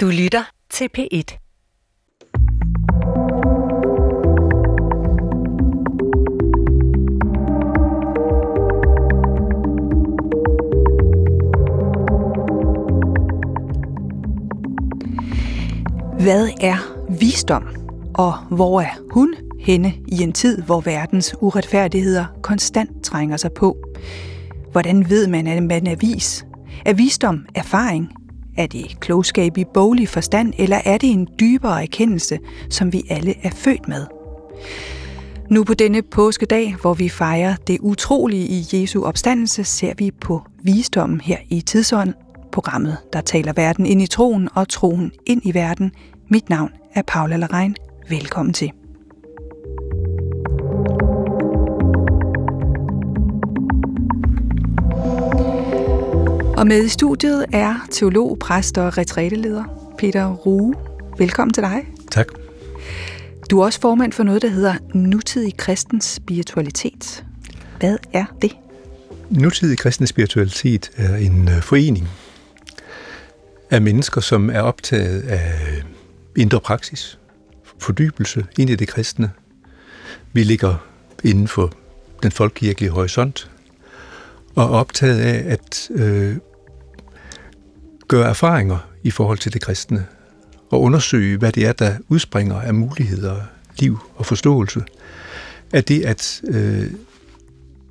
Du lytter til P1. Hvad er visdom, og hvor er hun henne i en tid, hvor verdens uretfærdigheder konstant trænger sig på? Hvordan ved man, at man er vis? Er visdom erfaring? Er det klogskab i boglig forstand, eller er det en dybere erkendelse, som vi alle er født med? Nu på denne påskedag, hvor vi fejrer det utrolige i Jesu opstandelse, ser vi på visdommen her i Tidsånd, programmet, der taler verden ind i troen og troen ind i verden. Mit navn er Paula Larein. Velkommen til. Og med i studiet er teolog, præst og retræteleder Peter Rue. Velkommen til dig. Tak. Du er også formand for noget, der hedder Nutidig Kristens Spiritualitet. Hvad er det? Nutidig Kristen Spiritualitet er en øh, forening af mennesker, som er optaget af indre praksis, fordybelse ind i det kristne. Vi ligger inden for den folkekirkelige horisont og er optaget af at øh, gøre erfaringer i forhold til det kristne og undersøge, hvad det er, der udspringer af muligheder, liv og forståelse, er det at øh,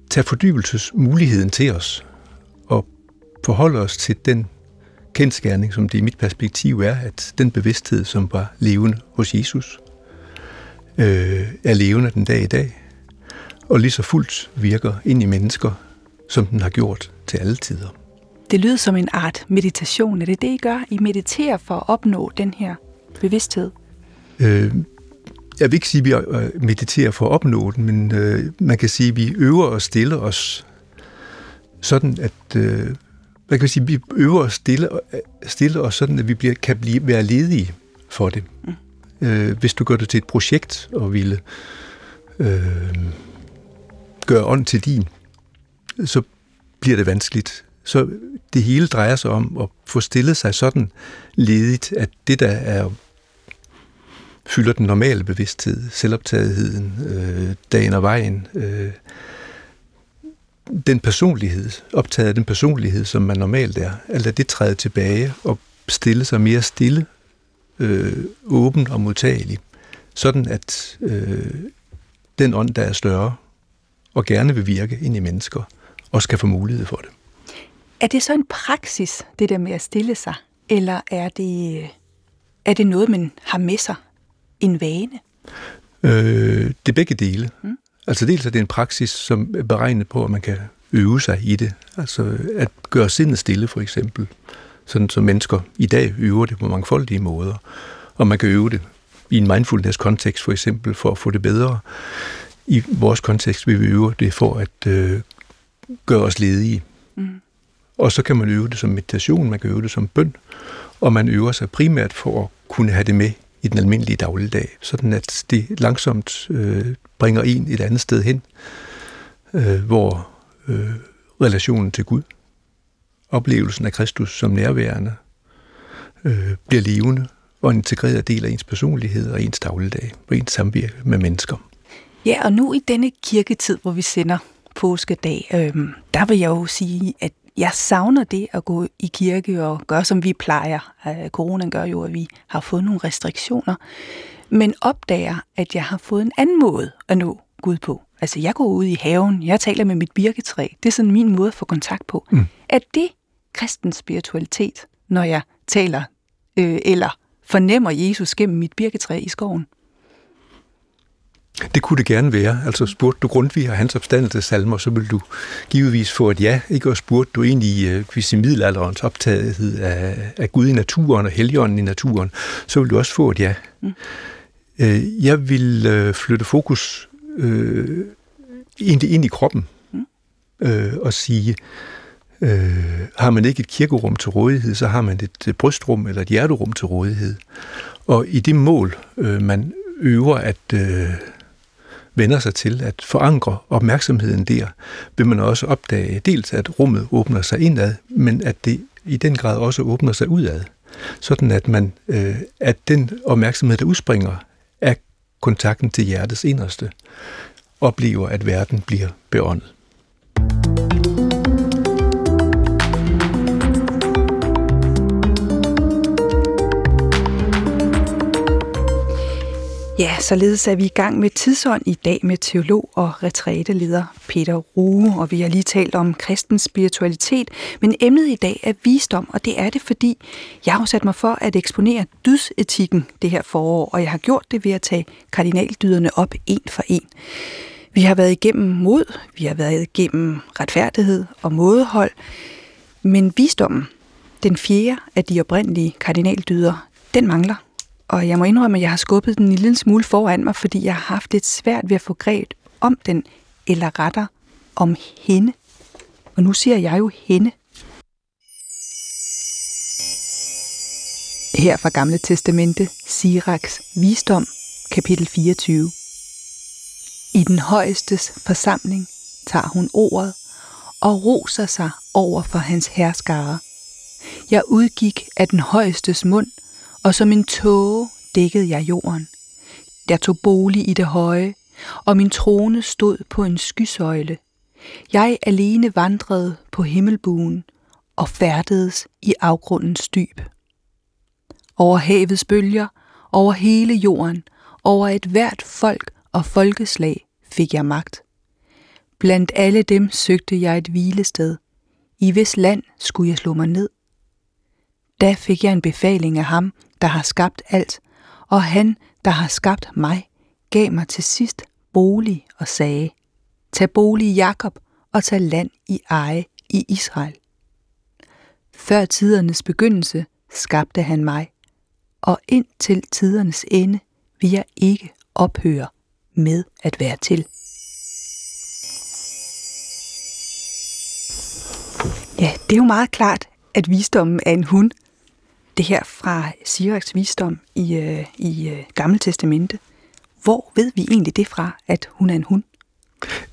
tage fordybelsesmuligheden til os og forholde os til den kendskærning, som det i mit perspektiv er, at den bevidsthed, som var levende hos Jesus, øh, er levende den dag i dag, og lige så fuldt virker ind i mennesker, som den har gjort til alle tider. Det lyder som en art meditation. Er det det, I gør? I mediterer for at opnå den her bevidsthed? Øh, jeg vil ikke sige, at vi øh, mediterer for at opnå den, men øh, man kan sige, at vi øver og stiller os sådan, at øh, hvad kan vi sige, vi øver os stille, stille os sådan, at vi bliver, kan blive, være ledige for det. Mm. Øh, hvis du gør det til et projekt og ville øh, gøre ånd til din, så bliver det vanskeligt. Så det hele drejer sig om at få stillet sig sådan ledigt, at det, der er fylder den normale bevidsthed, selvoptagetheden, øh, dagen og vejen, øh, den personlighed, optaget af den personlighed, som man normalt er, altså det træde tilbage og stille sig mere stille, øh, åben og modtagelig, sådan at øh, den ånd, der er større og gerne vil virke ind i mennesker, også skal få mulighed for det. Er det så en praksis, det der med at stille sig, eller er det, er det noget, man har med sig, en vane? Øh, det er begge dele. Mm. Altså dels er det en praksis, som er beregnet på, at man kan øve sig i det. Altså at gøre sindet stille for eksempel. Sådan som mennesker i dag øver det på mangfoldige måder. Og man kan øve det i en mindfulness-kontekst for eksempel for at få det bedre. I vores kontekst vil vi øve det for at øh, gøre os ledige. Mm. Og så kan man øve det som meditation, man kan øve det som bøn, og man øver sig primært for at kunne have det med i den almindelige dagligdag, sådan at det langsomt øh, bringer en et andet sted hen, øh, hvor øh, relationen til Gud, oplevelsen af Kristus som nærværende, øh, bliver levende og en integreret del af ens personlighed og ens dagligdag og ens samvirke med mennesker. Ja, og nu i denne kirketid, hvor vi sender påskedag, øh, der vil jeg jo sige, at jeg savner det at gå i kirke og gøre, som vi plejer. Øh, Corona gør jo, at vi har fået nogle restriktioner. Men opdager, at jeg har fået en anden måde at nå Gud på. Altså, jeg går ud i haven, jeg taler med mit birketræ. Det er sådan min måde at få kontakt på. Mm. Er det kristens spiritualitet, når jeg taler øh, eller fornemmer Jesus gennem mit birketræ i skoven? Det kunne det gerne være. Altså spurgte du Grundtvig og hans opstandelsesalmer, så ville du givetvis få et ja. Ikke? Og spurgte du egentlig øh, hvis i middelalderens optagethed af, af Gud i naturen og helligånden i naturen, så ville du også få et ja. Mm. Øh, jeg vil øh, flytte fokus øh, ind, ind i kroppen mm. øh, og sige, øh, har man ikke et kirkerum til rådighed, så har man et brystrum eller et hjerterum til rådighed. Og i det mål, øh, man øver at... Øh, vender sig til at forankre opmærksomheden der, vil man også opdage dels, at rummet åbner sig indad, men at det i den grad også åbner sig udad. sådan at man øh, at den opmærksomhed, der udspringer af kontakten til hjertets inderste, oplever, at verden bliver beåndet. Ja, således er vi i gang med tidsånd i dag med teolog og retræteleder Peter Rue, og vi har lige talt om kristens spiritualitet, men emnet i dag er visdom, og det er det, fordi jeg har sat mig for at eksponere dydsetikken det her forår, og jeg har gjort det ved at tage kardinaldyderne op en for en. Vi har været igennem mod, vi har været igennem retfærdighed og mådehold, men visdommen, den fjerde af de oprindelige kardinaldyder, den mangler og jeg må indrømme, at jeg har skubbet den en lille smule foran mig, fordi jeg har haft lidt svært ved at få greb om den, eller retter om hende. Og nu siger jeg jo hende. Her fra Gamle Testamente, Siraks visdom, kapitel 24. I den højestes forsamling tager hun ordet og roser sig over for hans herskare. Jeg udgik af den højestes mund – og som en tåge dækkede jeg jorden. Der tog bolig i det høje, og min trone stod på en skysøjle. Jeg alene vandrede på himmelbuen og færdedes i afgrundens dyb. Over havets bølger, over hele jorden, over et hvert folk og folkeslag fik jeg magt. Blandt alle dem søgte jeg et hvilested. I hvis land skulle jeg slå mig ned. Da fik jeg en befaling af ham, der har skabt alt, og han, der har skabt mig, gav mig til sidst bolig og sagde, tag bolig Jakob og tag land i eje i Israel. Før tidernes begyndelse skabte han mig, og indtil tidernes ende vil jeg ikke ophøre med at være til. Ja, det er jo meget klart, at visdommen er en hund, det her fra Siraks visdom i, øh, i øh, Gamle Testamente. Hvor ved vi egentlig det fra, at hun er en hund?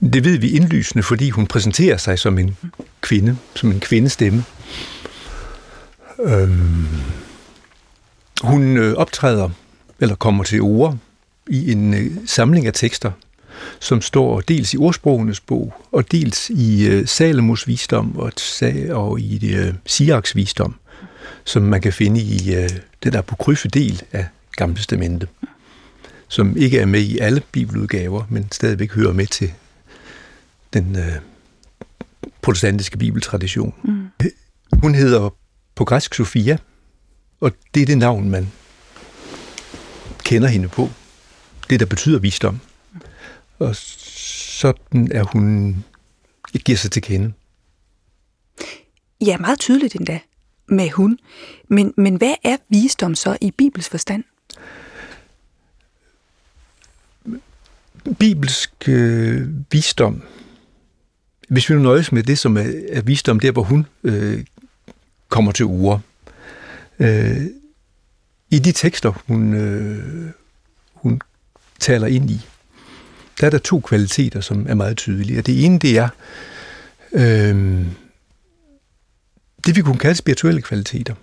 Det ved vi indlysende, fordi hun præsenterer sig som en kvinde, som en kvindestemme. Øhm, hun øh, optræder, eller kommer til ord, i en øh, samling af tekster, som står dels i ordsprogenes bog, og dels i øh, Salomos visdom og, og i øh, Siraks visdom som man kan finde i øh, den der apokryfe del af Gamle Testamente, som ikke er med i alle bibeludgaver, men stadigvæk hører med til den øh, protestantiske bibeltradition. Mm. Hun hedder på græsk Sofia, og det er det navn, man kender hende på. Det, der betyder visdom. Og sådan er hun, giver sig til kende. Ja, meget tydeligt endda med hun. Men, men hvad er visdom så i Bibels forstand? Bibelsk øh, visdom, hvis vi nu nøjes med det, som er, er visdom, der hvor hun øh, kommer til ure. Øh, I de tekster, hun, øh, hun taler ind i, der er der to kvaliteter, som er meget tydelige. Og det ene, det er øh, det vi kunne kalde spirituelle kvaliteter.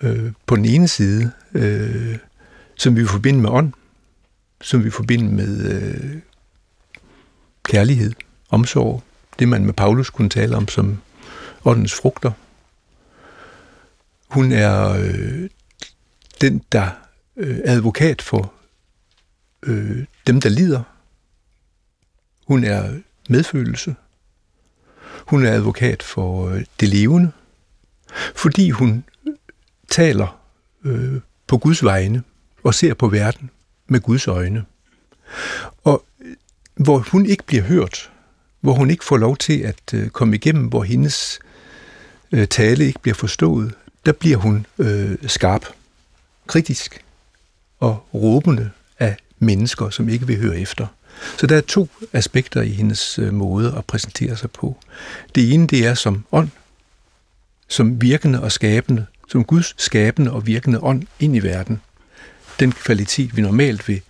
Øh, på den ene side, øh, som vi forbinder med ånd, som vi forbinder med øh, kærlighed, omsorg, det man med Paulus kunne tale om som åndens frugter. Hun er øh, den, der øh, er advokat for øh, dem, der lider. Hun er medfølelse. Hun er advokat for øh, det levende, fordi hun taler øh, på Guds vegne og ser på verden med Guds øjne. Og øh, hvor hun ikke bliver hørt, hvor hun ikke får lov til at øh, komme igennem, hvor hendes øh, tale ikke bliver forstået, der bliver hun øh, skarp, kritisk og råbende af mennesker, som ikke vil høre efter. Så der er to aspekter i hendes øh, måde at præsentere sig på. Det ene, det er som ånd, som virkende og skabende, som Guds skabende og virkende ånd ind i verden. Den kvalitet, vi normalt vil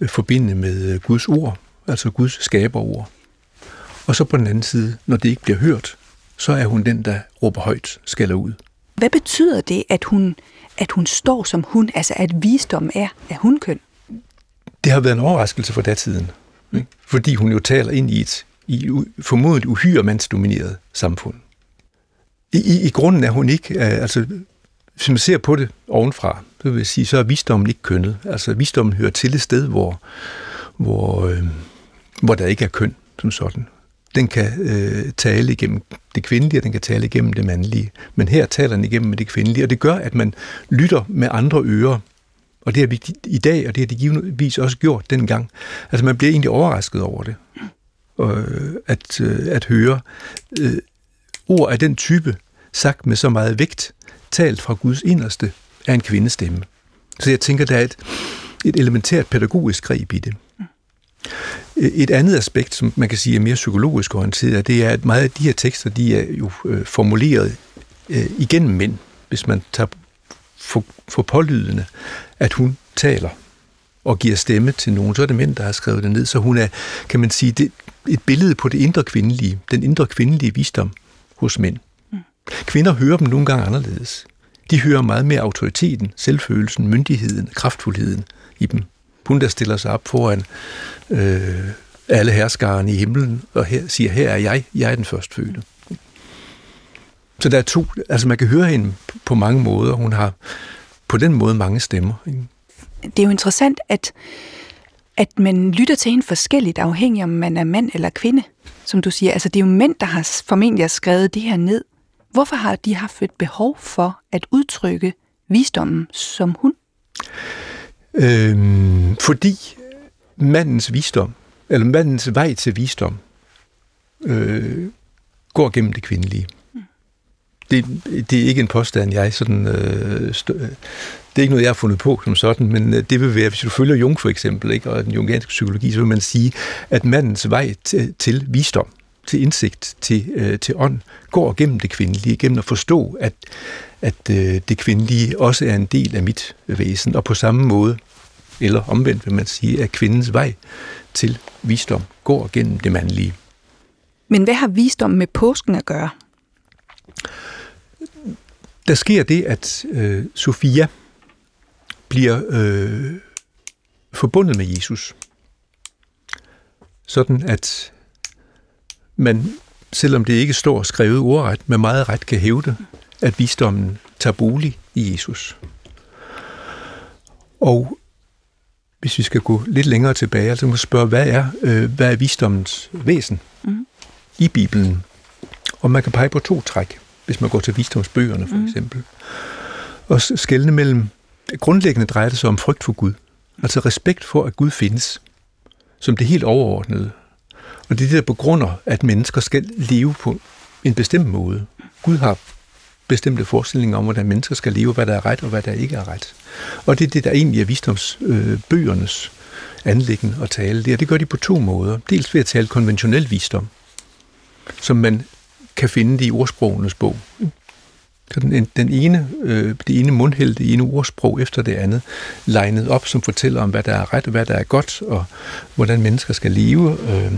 øh, forbinde med øh, Guds ord, altså Guds skaberord. Og så på den anden side, når det ikke bliver hørt, så er hun den, der råber højt, skælder ud. Hvad betyder det, at hun, at hun står som hun, altså at visdom er af hunkøn? Det har været en overraskelse for datiden, ikke? fordi hun jo taler ind i et i formodet uhyre mandsdomineret samfund. I, i, I grunden er hun ikke, øh, altså hvis man ser på det ovenfra, så vil sige, så er visdommen ikke kønnet. Altså visdommen hører til et sted, hvor, hvor, øh, hvor der ikke er køn som sådan. Den kan øh, tale igennem det kvindelige, og den kan tale igennem det mandlige. Men her taler den igennem det kvindelige, og det gør, at man lytter med andre ører. Og det har vi i dag, og det har de givetvis også gjort dengang. Altså man bliver egentlig overrasket over det. Øh, at, øh, at høre øh, ord af den type, sagt med så meget vægt, talt fra Guds inderste, af en kvindestemme. Så jeg tænker, der er et, et elementært pædagogisk greb i det. E-, et andet aspekt, som man kan sige er mere psykologisk orienteret, det er, at meget af de her tekster, de er jo øh, formuleret øh, igennem mænd, hvis man tager for, for pålydende, at hun taler og giver stemme til nogen, så er det mænd, der har skrevet det ned. Så hun er, kan man sige, det, et billede på det indre kvindelige, den indre kvindelige visdom hos mænd. Mm. Kvinder hører dem nogle gange anderledes. De hører meget mere autoriteten, selvfølelsen, myndigheden, kraftfuldheden i dem. Hun der stiller sig op foran øh, alle herskaren i himlen og her, siger, her er jeg, jeg er den førstfødte. Så der er to, altså man kan høre hende på mange måder. Hun har på den måde mange stemmer. Det er jo interessant, at at man lytter til hende forskelligt, afhængig om man er mand eller kvinde, som du siger. Altså det er jo mænd, der har formentlig har skrevet det her ned. Hvorfor har de haft et behov for at udtrykke visdommen som hun? Øhm, fordi mandens visdom, eller mandens vej til visdom, øh, går gennem det kvindelige. Det, det er ikke en påstand, jeg sådan, øh, det er ikke noget, jeg har fundet på som sådan, men øh, det vil være, hvis du følger Jung for eksempel, ikke, og den jungianske psykologi, så vil man sige, at mandens vej til, til visdom, til indsigt, til, øh, til ånd, går gennem det kvindelige, gennem at forstå, at, at øh, det kvindelige også er en del af mit væsen, og på samme måde, eller omvendt vil man sige, at kvindens vej til visdom går gennem det mandlige. Men hvad har visdom med påsken at gøre? Der sker det, at øh, Sofia, bliver øh, forbundet med Jesus. Sådan at man, selvom det ikke står skrevet ordret, med meget ret kan hævde, at visdommen tager bolig i Jesus. Og hvis vi skal gå lidt længere tilbage, altså må spørge, hvad er, øh, hvad er visdommens væsen mm. i Bibelen? Og man kan pege på to træk, hvis man går til visdomsbøgerne for mm. eksempel. Og skælne mellem Grundlæggende drejer det sig om frygt for Gud. Altså respekt for, at Gud findes, som det helt overordnede. Og det er det, der begrunder, at mennesker skal leve på en bestemt måde. Gud har bestemte forestillinger om, hvordan mennesker skal leve, hvad der er ret og hvad der ikke er ret. Og det er det, der egentlig er visdomsbøgernes øh, anlæggende at tale det, og det gør de på to måder. Dels ved at tale konventionel visdom, som man kan finde det i ordsprogenes bog. Så den, den ene, øh, det ene mundhæld, det ene ordsprog efter det andet, legnet op, som fortæller om, hvad der er ret og hvad der er godt, og hvordan mennesker skal leve. Øh,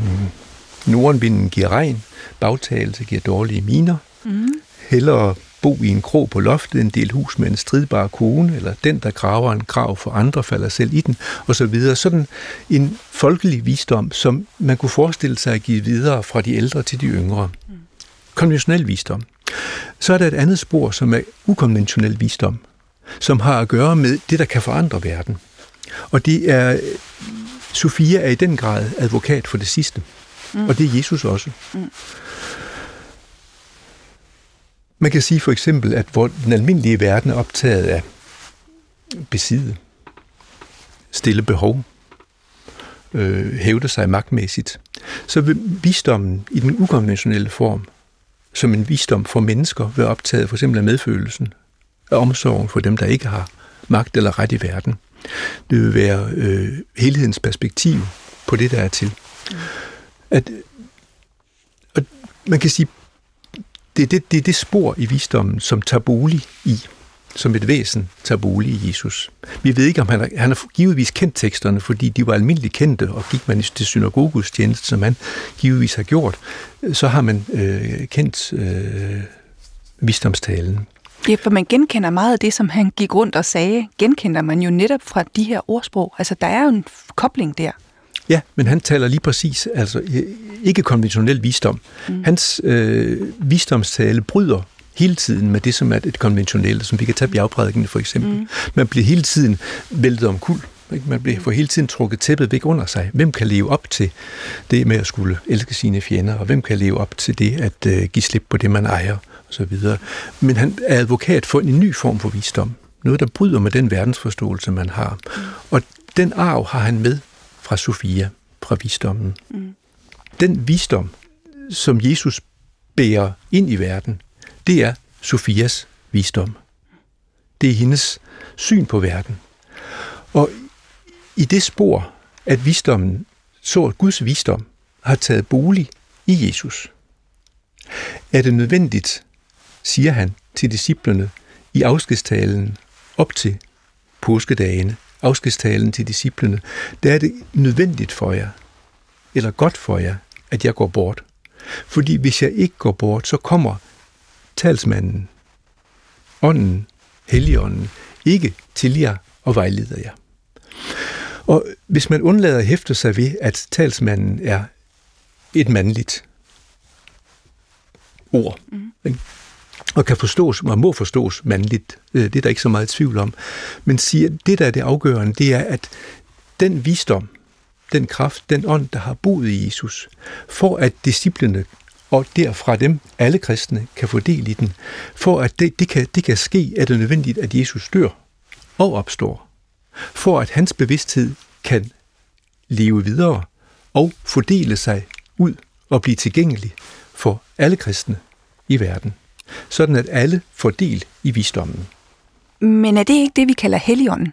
Nordenvinden giver regn, bagtagelse giver dårlige miner. Mm. Hellere bo i en krog på loftet, en del hus med en stridbar kone, eller den, der graver en grav for andre, falder selv i den, og så videre. Sådan en folkelig visdom, som man kunne forestille sig at give videre fra de ældre til de yngre. Mm. Konventionel visdom. Så er der et andet spor, som er ukonventionel visdom, som har at gøre med det, der kan forandre verden. Og det er, Sofia er i den grad advokat for det sidste. Mm. Og det er Jesus også. Mm. Man kan sige for eksempel, at hvor den almindelige verden er optaget af besidde, stille behov, øh, hævde sig magtmæssigt, så vil visdommen i den ukonventionelle form som en visdom for mennesker ved optaget for eksempel af medfølelsen, af omsorgen for dem, der ikke har magt eller ret i verden. Det vil være øh, helhedens perspektiv på det, der er til. At, At, man kan sige, det er det, det er det spor i visdommen, som tager bolig i, som et væsen tager bolig i Jesus. Vi ved ikke, om han har, han har givetvis kendt teksterne, fordi de var almindeligt kendte, og gik man til synagogus tjeneste, som han givetvis har gjort, så har man øh, kendt øh, visdomstalen. Ja, for man genkender meget af det, som han gik rundt og sagde, genkender man jo netop fra de her ordsprog. Altså, der er jo en kobling der. Ja, men han taler lige præcis, altså ikke konventionel visdom. Mm. Hans øh, visdomstale bryder hele tiden med det, som er et konventionelt, som vi kan tage bjergprædiken for eksempel. Mm. Man bliver hele tiden væltet om kul. Ikke? Man bliver for hele tiden trukket tæppet væk under sig. Hvem kan leve op til det med at skulle elske sine fjender, og hvem kan leve op til det at uh, give slip på det, man ejer, osv. Men han er advokat for en ny form for visdom. Noget, der bryder med den verdensforståelse, man har. Mm. Og den arv har han med fra Sofia, fra visdommen. Mm. Den visdom, som Jesus bærer ind i verden, det er Sofias visdom. Det er hendes syn på verden. Og i det spor, at visdommen, så at Guds visdom, har taget bolig i Jesus, er det nødvendigt, siger han til disciplerne i afskedstalen op til påskedagene, afskedstalen til disciplene, der er det nødvendigt for jer, eller godt for jer, at jeg går bort. Fordi hvis jeg ikke går bort, så kommer talsmanden, ånden, helligånden, ikke til jer og vejleder jer. Og hvis man undlader at hæfte sig ved, at talsmanden er et mandligt ord, mm. og kan forstås, og må forstås mandligt, øh, det er der ikke så meget tvivl om, men siger, det der er det afgørende, det er, at den visdom, den kraft, den ånd, der har boet i Jesus, for at disciplene og derfra dem, alle kristne, kan få del i den. For at det, det, kan, det kan ske, er det nødvendigt, at Jesus dør og opstår. For at hans bevidsthed kan leve videre og fordele sig ud og blive tilgængelig for alle kristne i verden. Sådan at alle får del i visdommen. Men er det ikke det, vi kalder helligånden?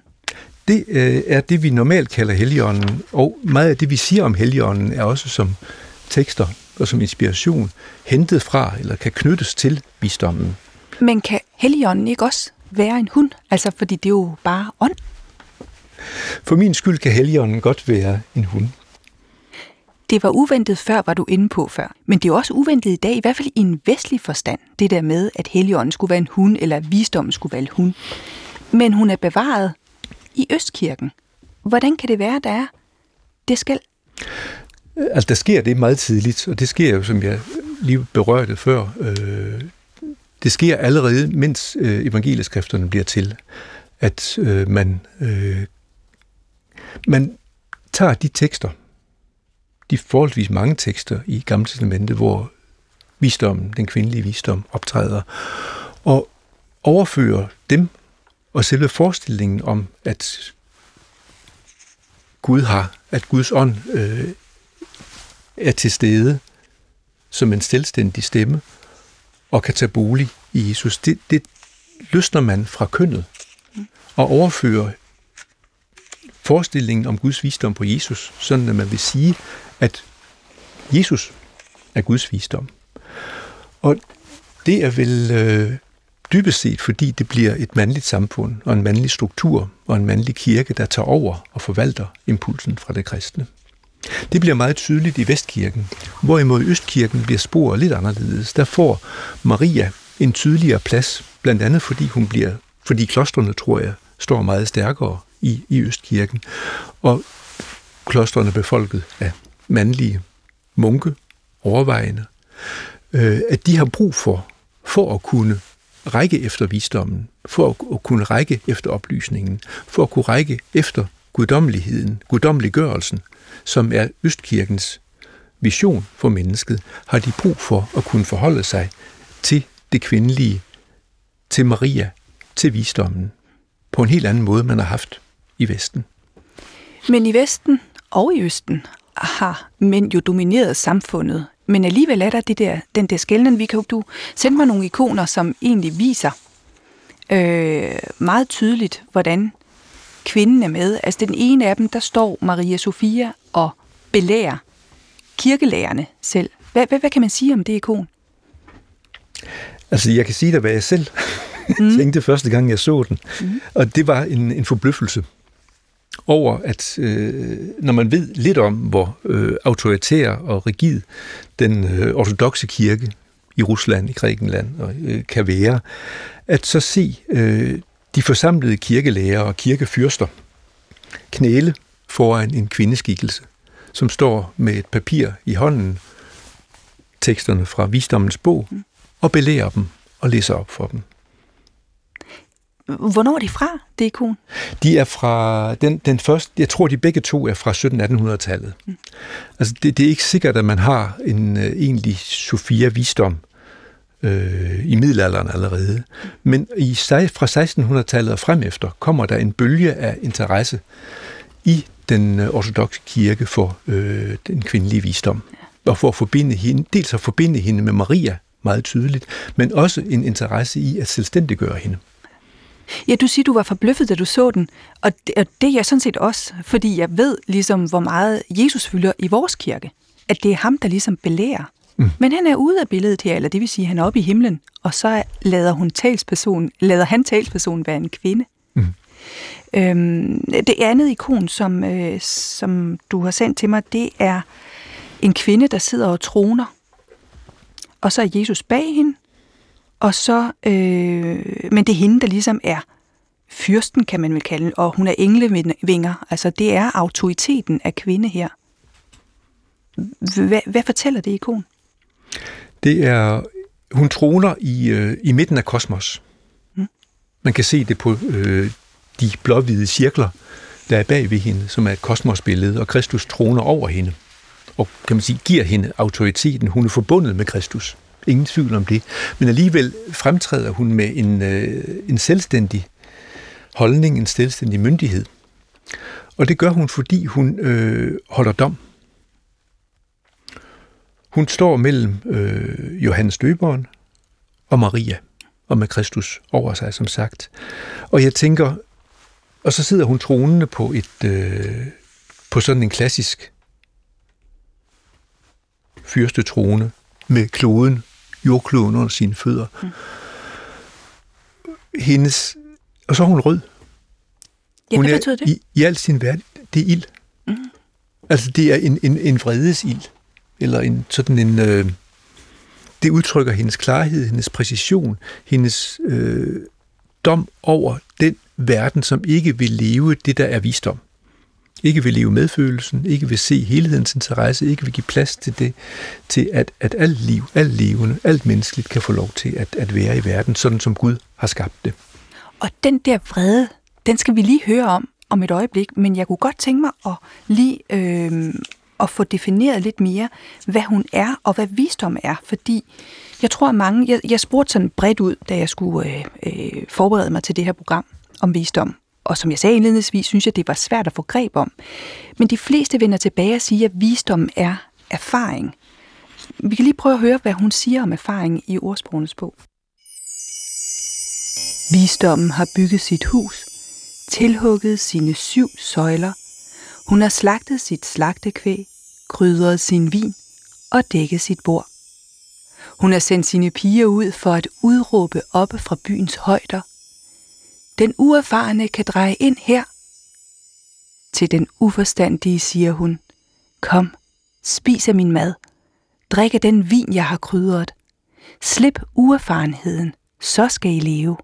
Det øh, er det, vi normalt kalder helligånden, og meget af det, vi siger om helligånden, er også som tekster og som inspiration hentet fra eller kan knyttes til visdommen. Men kan Helligånden ikke også være en hund? Altså, fordi det er jo bare ånd. For min skyld kan Helligånden godt være en hund. Det var uventet før, var du inde på før. Men det er også uventet i dag, i hvert fald i en vestlig forstand, det der med, at Helligånden skulle være en hund, eller visdommen skulle være en hund. Men hun er bevaret i Østkirken. Hvordan kan det være, der er det skal? Øh, altså, der sker det meget tidligt, og det sker jo, som jeg lige berørte før, øh, det sker allerede, mens øh, evangelieskrifterne bliver til, at øh, man, øh, man tager de tekster, de forholdsvis mange tekster i Gamle Testamentet, hvor visdommen, den kvindelige visdom, optræder, og overfører dem og selve forestillingen om, at Gud har, at Guds ånd øh, er til stede som en selvstændig stemme og kan tage bolig i Jesus. Det, det løsner man fra kønnet og overfører forestillingen om Guds visdom på Jesus, sådan at man vil sige, at Jesus er Guds visdom. Og det er vel øh, dybest set, fordi det bliver et mandligt samfund og en mandlig struktur og en mandlig kirke, der tager over og forvalter impulsen fra det kristne. Det bliver meget tydeligt i Vestkirken, hvorimod Østkirken bliver sporet lidt anderledes. Der får Maria en tydeligere plads, blandt andet fordi hun bliver, fordi klostrene, tror jeg, står meget stærkere i, i Østkirken, og klostrene befolket af mandlige munke, overvejende, øh, at de har brug for, for at kunne række efter visdommen, for at, at kunne række efter oplysningen, for at kunne række efter guddommeligheden, guddommeliggørelsen, som er Østkirkens vision for mennesket, har de brug for at kunne forholde sig til det kvindelige, til Maria, til visdommen, på en helt anden måde, man har haft i Vesten. Men i Vesten og i Østen har mænd jo domineret samfundet, men alligevel er der det der, den der skældning. Vi kan du sende mig nogle ikoner, som egentlig viser øh, meget tydeligt, hvordan kvinden er med. Altså den ene af dem, der står Maria Sofia og belærer kirkelærerne selv. Hvad, hvad, hvad kan man sige om det ikon? Altså, jeg kan sige dig, hvad jeg selv mm. tænkte første gang, jeg så den. Mm. Og det var en, en forbløffelse over, at øh, når man ved lidt om, hvor øh, autoritær og rigid den øh, ortodoxe kirke i Rusland, i Grækenland og øh, kan være, at så se øh, de forsamlede kirkelæger og kirkefyrster knæle foran en kvindeskikkelse, som står med et papir i hånden, teksterne fra visdommens bog, og belærer dem og læser op for dem. Hvornår er de fra, det ikon? De er fra, den, den første, jeg tror de begge to er fra 1700-1800-tallet. Mm. Altså det, det er ikke sikkert, at man har en uh, egentlig Sofia-visdom øh, i middelalderen allerede. Men i, fra 1600-tallet og frem efter kommer der en bølge af interesse i den øh, ortodoxe kirke for øh, den kvindelige visdom. Og for at forbinde hende, dels at forbinde hende med Maria meget tydeligt, men også en interesse i at selvstændiggøre hende. Ja, du siger, du var forbløffet, da du så den, og det, og det er jeg sådan set også, fordi jeg ved ligesom, hvor meget Jesus fylder i vores kirke. At det er ham, der ligesom belærer. Mm. Men han er ude af billedet her, eller det vil sige, at han er oppe i himlen, og så lader, hun talsperson, lader han talspersonen være en kvinde. Mm. Øhm, det andet ikon, som, øh, som du har sendt til mig, det er en kvinde, der sidder og troner. Og så er Jesus bag hende, og så, øh, men det er hende, der ligesom er fyrsten, kan man vel kalde og hun er englevinger. Altså, det er autoriteten af kvinde her. Hvad, hvad fortæller det ikon? Det er, hun troner i, øh, i midten af kosmos. Mm. Man kan se det på øh, de blåhvide cirkler, der er bag ved hende, som er et kosmosbillede, og Kristus troner over hende, og kan man sige, giver hende autoriteten. Hun er forbundet med Kristus. Ingen tvivl om det. Men alligevel fremtræder hun med en, øh, en selvstændig holdning, en selvstændig myndighed. Og det gør hun, fordi hun øh, holder dom. Hun står mellem øh, Johannes Døberen og Maria, og med Kristus over sig, som sagt. Og jeg tænker, og så sidder hun tronende på et øh, på sådan en klassisk fyrste trone med kloden, jordkloden under sine fødder. Mm. Hendes, og så er hun rød. Ja, hun hvad betyder det? I, I al sin verden, det er ild. Mm. Altså, det er en, en, en vredesild. Eller en sådan en... Øh, det udtrykker hendes klarhed, hendes præcision, hendes øh, dom over den verden, som ikke vil leve det, der er visdom. Ikke vil leve medfølelsen, ikke vil se helhedens interesse, ikke vil give plads til det, til at, at alt liv, alt levende, alt menneskeligt kan få lov til at, at være i verden, sådan som Gud har skabt det. Og den der vrede, den skal vi lige høre om om et øjeblik, men jeg kunne godt tænke mig at lige øh, at få defineret lidt mere, hvad hun er og hvad visdom er, fordi jeg tror, at mange, jeg, jeg spurgte sådan bredt ud, da jeg skulle øh, øh, forberede mig til det her program om visdom, og som jeg sagde indledningsvis, synes jeg, det var svært at få greb om. Men de fleste vender tilbage og siger, at visdom er erfaring. Vi kan lige prøve at høre, hvad hun siger om erfaring i ordsprogenes bog. Visdommen har bygget sit hus, tilhugget sine syv søjler. Hun har slagtet sit slagtekvæg, krydret sin vin og dækket sit bord. Hun har sendt sine piger ud for at udråbe oppe fra byens højder. Den uerfarne kan dreje ind her. Til den uforstandige siger hun, Kom, spis af min mad. Drik af den vin, jeg har krydret. Slip uerfarenheden, så skal I leve.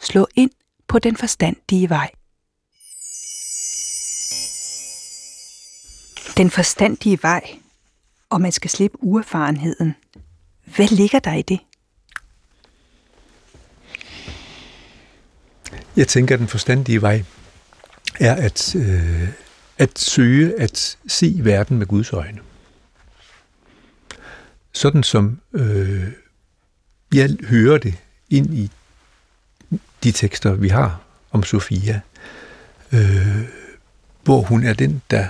Slå ind på den forstandige vej. Den forstandige vej, og man skal slippe uerfarenheden. Hvad ligger der i det? Jeg tænker, at den forstandige vej er at, øh, at søge at se verden med Guds øjne. Sådan som øh, jeg hører det ind i de tekster, vi har om Sofia, øh, hvor hun er den, der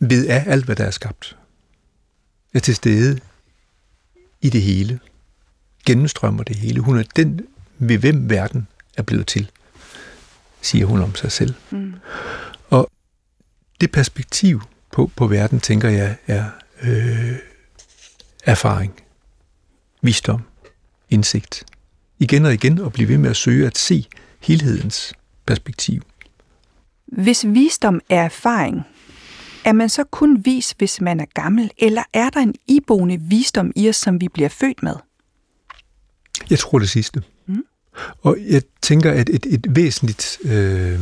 ved af alt, hvad der er skabt. Er til stede i det hele. Gennemstrømmer det hele. Hun er den, ved hvem verden er blevet til, siger hun om sig selv. Mm. Og det perspektiv på, på verden, tænker jeg, er øh, erfaring, visdom, indsigt. Igen og igen at blive ved med at søge at se helhedens perspektiv. Hvis visdom er erfaring, Er man så kun vis, hvis man er gammel, eller er der en iboende visdom i os, som vi bliver født med? Jeg tror det sidste. Mm. Og jeg tænker, at et, et væsentligt øh,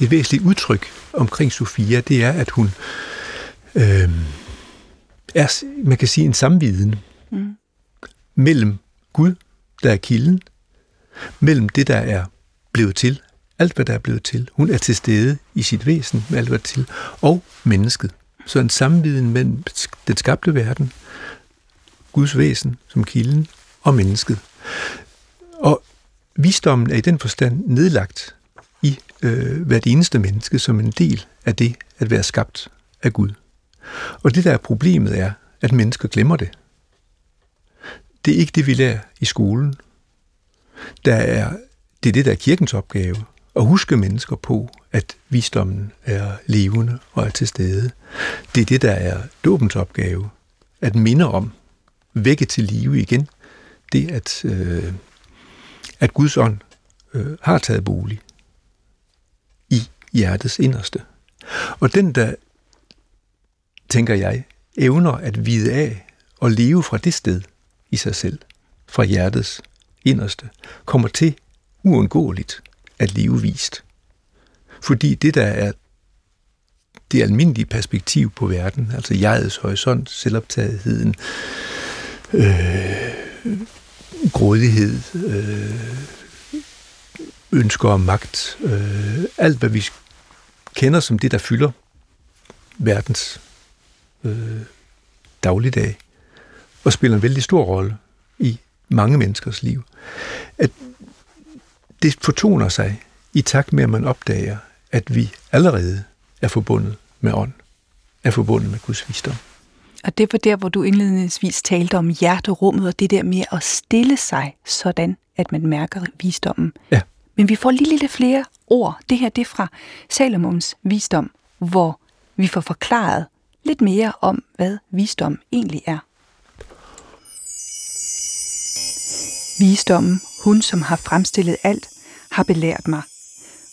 et væsentligt udtryk omkring Sofia, det er, at hun øh, er, man kan sige, en samviden mm. mellem Gud, der er kilden, mellem det, der er blevet til, alt hvad der er blevet til. Hun er til stede i sit væsen med alt hvad der er til, og mennesket. Så en samviden mellem den skabte verden, Guds væsen som kilden, og mennesket. Og visdommen er i den forstand nedlagt i øh, hvert eneste menneske som en del af det at være skabt af Gud. Og det, der er problemet, er, at mennesker glemmer det. Det er ikke det, vi lærer i skolen. Der er, det er det, der er kirkens opgave. At huske mennesker på, at visdommen er levende og er til stede. Det er det, der er dåbens opgave. At minde om, vække til live igen, det at, øh, at Guds ånd øh, har taget bolig i hjertets inderste. Og den, der, tænker jeg, evner at vide af og leve fra det sted i sig selv, fra hjertets inderste, kommer til uundgåeligt at leve vist. Fordi det, der er det almindelige perspektiv på verden, altså jegets horisont, selvoptagetheden, øh, grådighed, øh, ønsker om magt, øh, alt hvad vi kender som det, der fylder verdens øh, dagligdag, og spiller en vældig stor rolle i mange menneskers liv. At det fortoner sig i takt med, at man opdager, at vi allerede er forbundet med ånd, er forbundet med Guds visdom. Og det var der, hvor du indledningsvis talte om hjerterummet, og det der med at stille sig sådan, at man mærker visdommen. Ja. Men vi får lige lidt flere ord. Det her det er fra Salomons visdom, hvor vi får forklaret lidt mere om, hvad visdom egentlig er. Visdommen, hun som har fremstillet alt, har belært mig.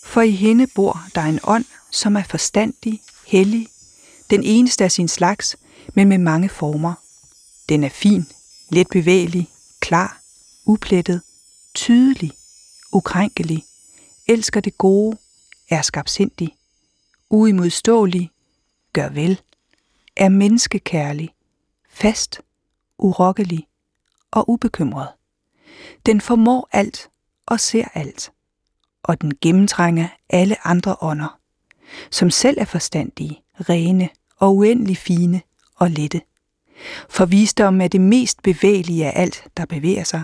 For i hende bor der en ånd, som er forstandig, hellig, den eneste af sin slags, men med mange former. Den er fin, let bevægelig, klar, uplettet, tydelig, ukrænkelig, elsker det gode, er skabsindig, uimodståelig, gør vel, er menneskekærlig, fast, urokkelig og ubekymret. Den formår alt og ser alt, og den gennemtrænger alle andre ånder, som selv er forstandige, rene og uendelig fine og lette. For visdommen er det mest bevægelige af alt, der bevæger sig.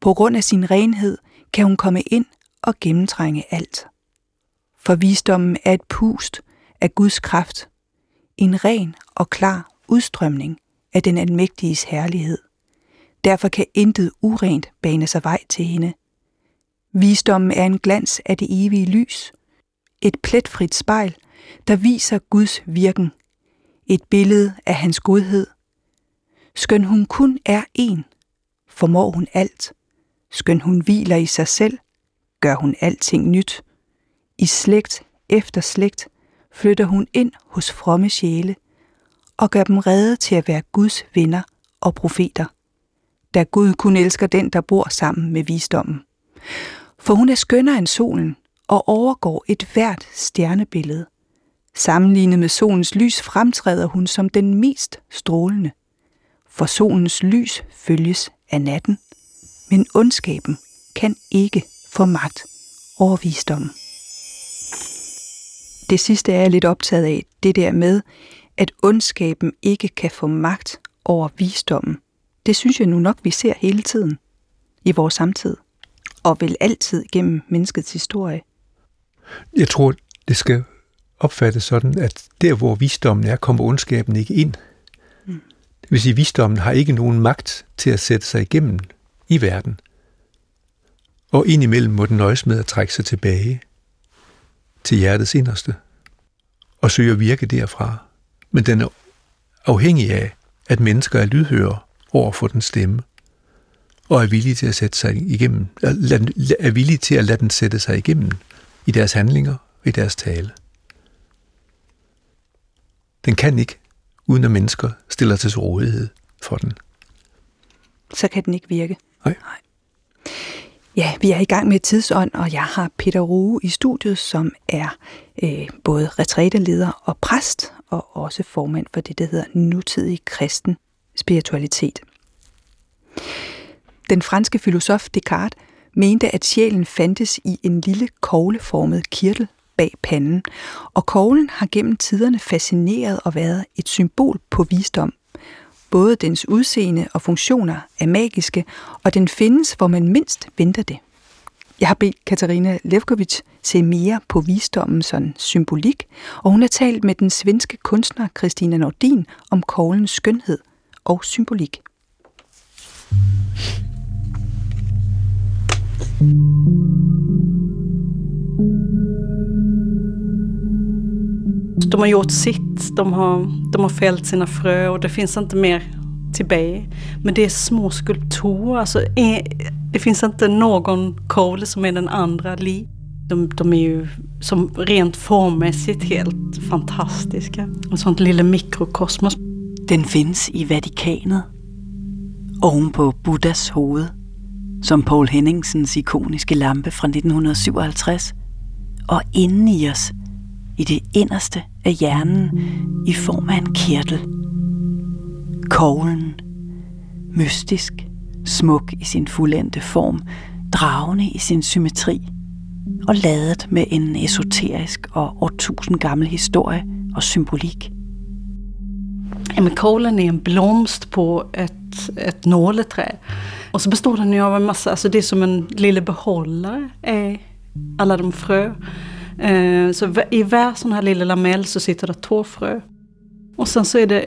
På grund af sin renhed kan hun komme ind og gennemtrænge alt. For visdommen er et pust af Guds kraft, en ren og klar udstrømning af den almægtiges herlighed. Derfor kan intet urent bane sig vej til hende. Visdommen er en glans af det evige lys, et pletfrit spejl, der viser Guds virken, et billede af hans godhed. Skøn hun kun er en, formår hun alt. Skøn hun hviler i sig selv, gør hun alting nyt. I slægt efter slægt flytter hun ind hos fromme sjæle og gør dem redde til at være Guds venner og profeter. Da Gud kun elsker den, der bor sammen med visdommen. For hun er skønnere end solen og overgår et hvert stjernebillede. Sammenlignet med solens lys fremtræder hun som den mest strålende. For solens lys følges af natten, men ondskaben kan ikke få magt over visdommen. Det sidste er jeg lidt optaget af, det der med, at ondskaben ikke kan få magt over visdommen. Det synes jeg nu nok, vi ser hele tiden i vores samtid, og vel altid gennem menneskets historie. Jeg tror, det skal opfattes sådan, at der, hvor visdommen er, kommer ondskaben ikke ind. Mm. Det vil sige, at visdommen har ikke nogen magt til at sætte sig igennem i verden. Og indimellem må den nøjes med at trække sig tilbage til hjertets inderste og søge at virke derfra. Men den er afhængig af, at mennesker er lydhøre over for den stemme og er villige til at sætte sig igennem, er villige til at lade den sætte sig igennem i deres handlinger og i deres tale. Den kan ikke, uden at mennesker stiller til rådighed for den. Så kan den ikke virke. Nej. Nej. Ja, vi er i gang med tidsånd, og jeg har Peter Rue i studiet, som er øh, både retræteleder og præst, og også formand for det, der hedder nutidig kristen spiritualitet. Den franske filosof Descartes mente, at sjælen fandtes i en lille kogleformet kirtel bag panden, og koglen har gennem tiderne fascineret og været et symbol på visdom. Både dens udseende og funktioner er magiske, og den findes, hvor man mindst venter det. Jeg har bedt Katarina Levkovic se mere på visdommens sådan symbolik, og hun har talt med den svenske kunstner Christina Nordin om koglens skønhed og symbolik. De har gjort sitt, de har, de har fällt sina frö och det finns inte mer till Bay. Men det är små skulpturer, alltså, det finns inte någon Cole som är den andra lik. De, de är ju som rent formmässigt helt fantastiska. En sånt lille mikrokosmos. Den findes i Vatikanet, oven på Buddhas hoved, som Paul Henningsens ikoniske lampe fra 1957, og inden i os, i det inderste af hjernen, i form af en kirtel. Koglen, mystisk, smuk i sin fuldendte form, dragende i sin symmetri, og ladet med en esoterisk og årtusind gammel historie og symbolik. Jamen, koglen er en blomst på et, et nåletræ. Och så består den ju av en massa, alltså det är som en lille behållare, är alla de frö. Eh, så i hver sån här lilla lamell så sitter det två frö. Och sen så är det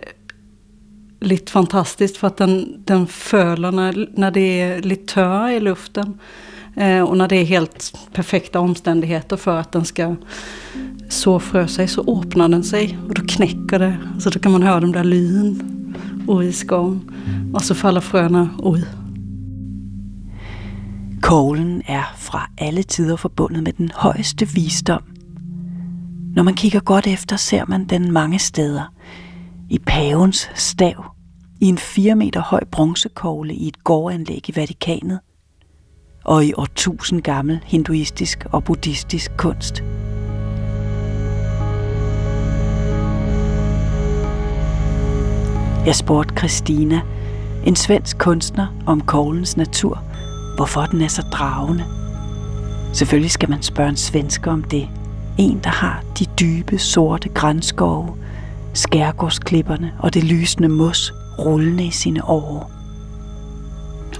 lite fantastiskt för att den, den föler när, när det är lite tör i luften. Eh, och när det är helt perfekta omständigheter för att den ska så frö sig så öppnar den sig och då knäcker det. Så då kan man höra de där lyn och i skån. Och så faller fröna ud. Koglen er fra alle tider forbundet med den højeste visdom. Når man kigger godt efter, ser man den mange steder. I pavens stav, i en 4 meter høj bronzekogle i et gårdanlæg i Vatikanet, og i årtusind gammel hinduistisk og buddhistisk kunst. Jeg spurgte Christina, en svensk kunstner, om koglens natur, hvorfor den er så dragende. Selvfølgelig skal man spørge en svensker om det. En, der har de dybe, sorte grænskove, skærgårdsklipperne og det lysende mos rullende i sine år.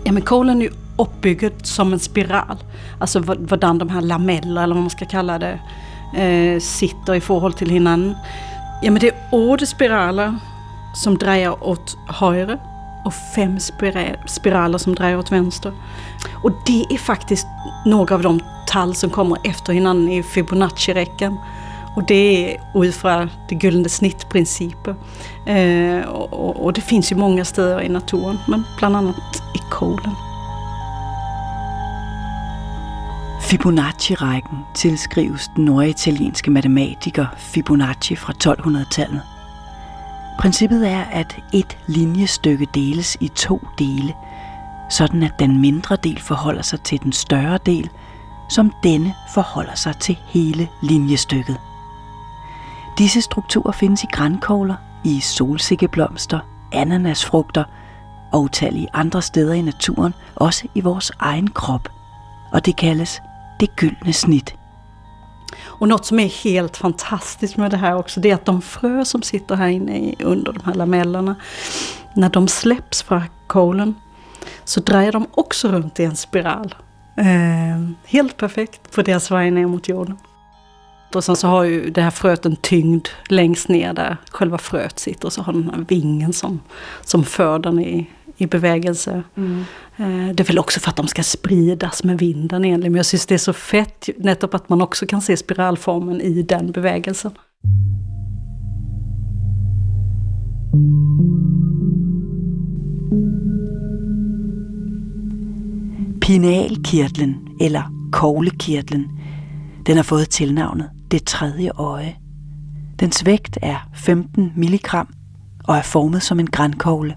Jamen kålen är ju som en spiral. Alltså hvordan de här lameller, eller vad man ska kalla det, eh, sitter i forhold till hinanden. Jamen det är åtta spiraler som drejer åt højre och fem spiraler som drar åt vänster. Och det är faktiskt några av de tal som kommer efter hinanden i Fibonacci-räcken. Och det är utifrån det gyllene snittprincipen. Eh, och, och det finns ju många steder i naturen, men bland annat i kolen. Fibonacci-rækken tilskrives den norditalienske matematiker Fibonacci fra 1200-tallet. Princippet er, at et linjestykke deles i to dele, sådan at den mindre del forholder sig til den større del, som denne forholder sig til hele linjestykket. Disse strukturer findes i grænkogler, i solsikkeblomster, ananasfrugter og utallige andre steder i naturen, også i vores egen krop. Og det kaldes det gyldne snit. Och något som är helt fantastiskt med det här också, det är att de frö som sitter här inne under de här lamellerna, när de släpps från kolen så drejer de också runt i en spiral. Eh, helt perfekt på deras väg ner mot jorden. Och sen så har ju det här fröet en tyngd längst ner där själva fröet sitter och så har den här vingen som, som för den i, i bevägelse. Mm. Det är väl också för att de ska spridas med vinden egentligen. Men jag syns det är så fett nettopp att man också kan se spiralformen i den bevägelsen. Pinealkirtlen, eller koglekirtlen, den har fået tilnavnet det tredje øje. Dens vægt er 15 milligram og er formet som en grænkogle.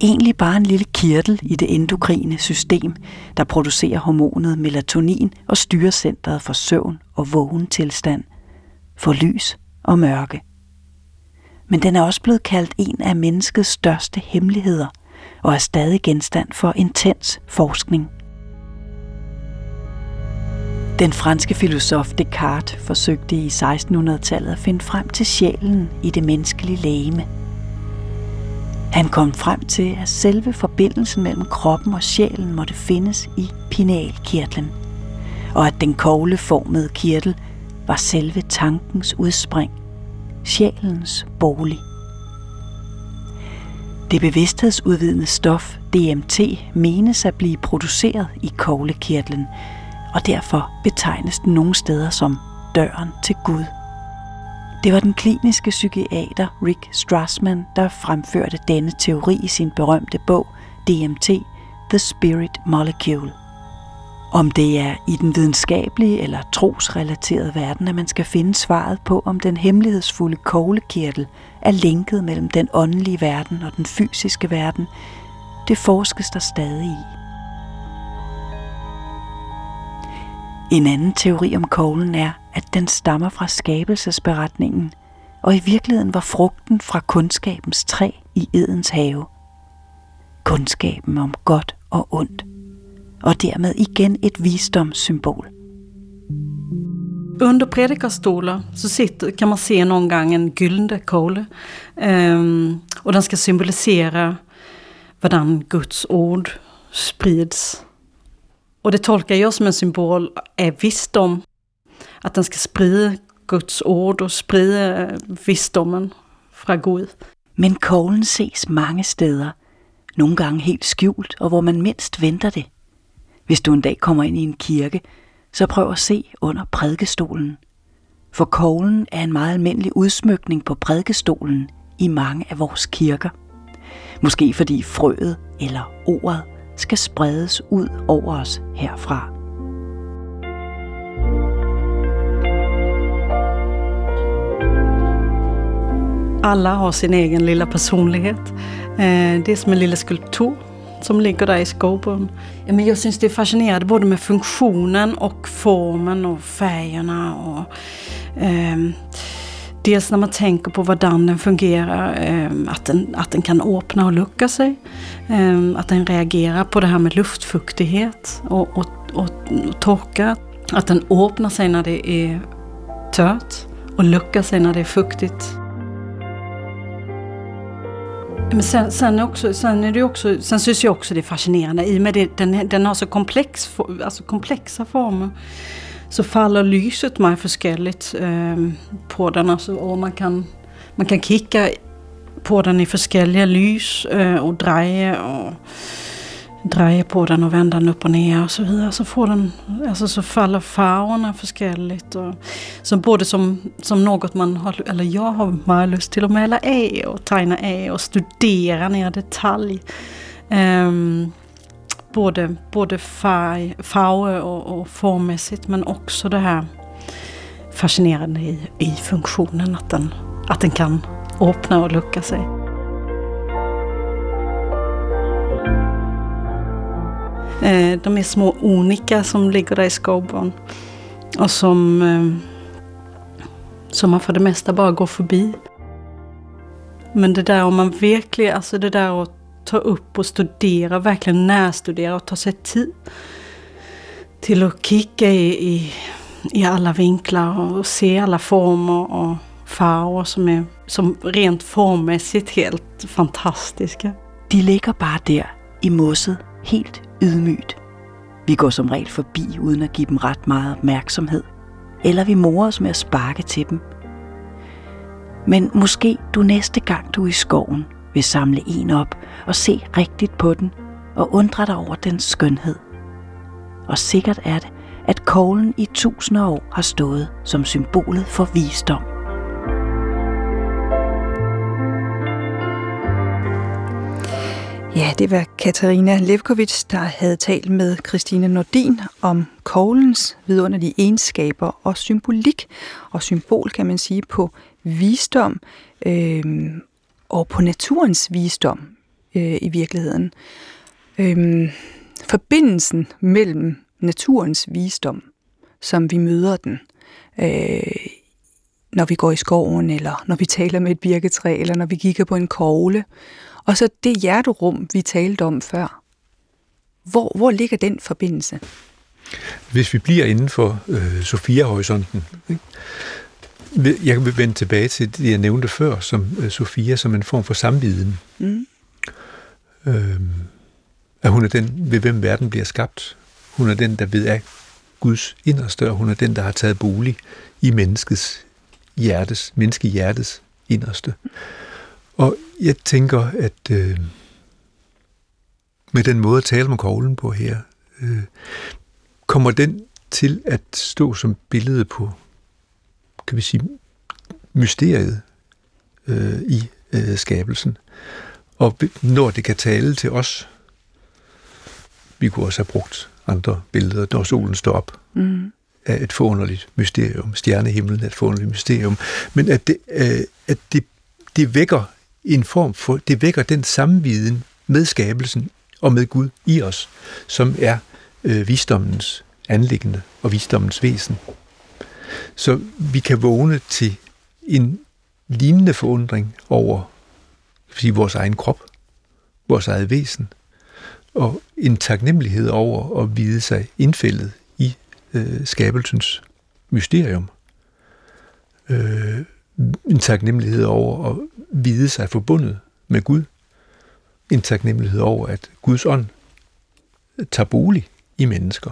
Egentlig bare en lille kirtel i det endokrine system, der producerer hormonet melatonin og styrer centret for søvn og vågen tilstand, for lys og mørke. Men den er også blevet kaldt en af menneskets største hemmeligheder og er stadig genstand for intens forskning. Den franske filosof Descartes forsøgte i 1600-tallet at finde frem til sjælen i det menneskelige lægeme. Han kom frem til, at selve forbindelsen mellem kroppen og sjælen måtte findes i pinealkirtlen, og at den kogleformede kirtel var selve tankens udspring, sjælens bolig. Det bevidsthedsudvidende stof DMT menes at blive produceret i koglekirtlen, og derfor betegnes den nogle steder som døren til Gud. Det var den kliniske psykiater Rick Strassman, der fremførte denne teori i sin berømte bog DMT, The Spirit Molecule. Om det er i den videnskabelige eller trosrelaterede verden, at man skal finde svaret på, om den hemmelighedsfulde koglekirtel er linket mellem den åndelige verden og den fysiske verden, det forskes der stadig i. En anden teori om koglen er, at den stammer fra skabelsesberetningen, og i virkeligheden var frugten fra kundskabens træ i Edens have. Kundskaben om godt og ondt, og dermed igen et visdomssymbol. Under predikarstolar så sitter, kan man se någon gång en gyllene kogle, Um, øhm, och den ska symbolisera hvordan Guds ord sprids och det tolkar jag som en symbol av visdom. Att den ska sprida Guds ord och sprida øh, visdomen fra Gud. Men koglen ses mange steder. Nogle gange helt skjult, og hvor man mindst venter det. Hvis du en dag kommer ind i en kirke, så prøv at se under prædikestolen. For koglen er en meget almindelig udsmykning på prædikestolen i mange af vores kirker. Måske fordi frøet eller ordet skal spredes ud over os herfra. Alla har sin egen lilla personlighet. Eh, det är som en lilla skulptur som ligger där i skåpen. Men jag syns det er fascinerende både med funktionen och formen och färgerna. Och, eh, dels när man tänker på hur den fungerar, eh, att, den, att den kan öppna och lucka sig. Eh, att den reagerar på det här med luftfuktighet och, och, och, og torka. Att den öppnar sig när det är tørt, och luckar sig när det är fuktigt. Men sen, sen, också, sen, är det också, sen syns jag också det är fascinerande i och med det, den, den har så komplex, alltså komplexa former. Så faller lyset mig förskälligt eh, på den. Alltså, och man kan, man kan kicka på den i förskälliga lys eh, och dreje och dreje på den och vända den upp och ner och så vidare. Så, får den, alltså så faller farverna forskelligt. Och, så både som, som något man har, eller jag har meget lust till att mäla är och tegna är och studera ner detalj. Um, både, både färg, och, och formmässigt men också det här fascinerande i, i funktionen att den, att den kan öppna och lucka sig. Eh, de är små onika som ligger där i skogen Och som, eh, som man för det mesta bara går förbi. Men det där om man verkligen, alltså det där att ta upp och studera, verkligen närstudera och ta sig tid till att kika i, i, i alla vinklar och se alla former och farver, som är som rent formmässigt helt fantastiska. De ligger bare der i mosset helt ydmygt. Vi går som regel forbi uden at give dem ret meget opmærksomhed. Eller vi morer os med at sparke til dem. Men måske du næste gang du er i skoven vil samle en op og se rigtigt på den og undre dig over dens skønhed. Og sikkert er det, at koglen i tusinder år har stået som symbolet for visdom. Ja, det var Katarina Levkovic, der havde talt med Christine Nordin om koglens vidunderlige egenskaber og symbolik og symbol, kan man sige, på visdom øh, og på naturens visdom øh, i virkeligheden. Øh, forbindelsen mellem naturens visdom, som vi møder den, øh, når vi går i skoven, eller når vi taler med et birketræ, eller når vi kigger på en kogle, og så det hjerterum, vi talte om før. Hvor, hvor ligger den forbindelse? Hvis vi bliver inden for øh, Sofia-horisonten, ikke? jeg kan vende tilbage til det, jeg nævnte før, som øh, Sofia som en form for samviden. Mm. Øh, at hun er den, ved hvem verden bliver skabt. Hun er den, der ved af Guds inderste, og hun er den, der har taget bolig i menneskets hjertes, menneskehjertes inderste. Og jeg tænker, at øh, med den måde at tale om koglen på her, øh, kommer den til at stå som billede på, kan vi sige, mysteriet øh, i øh, skabelsen. Og når det kan tale til os, vi kunne også have brugt andre billeder, når solen står op, mm. af et forunderligt mysterium, stjernehimlen er et forunderligt mysterium, men at det, øh, at det, det vækker en form for, det vækker den samme viden med skabelsen og med Gud i os, som er øh, visdommens anliggende og visdommens væsen. Så vi kan vågne til en lignende forundring over sige, vores egen krop, vores eget væsen, og en taknemmelighed over at vide sig indfældet i øh, skabelsens mysterium. Øh, en taknemmelighed over at vide sig forbundet med Gud. En taknemmelighed over, at Guds ånd tager bolig i mennesker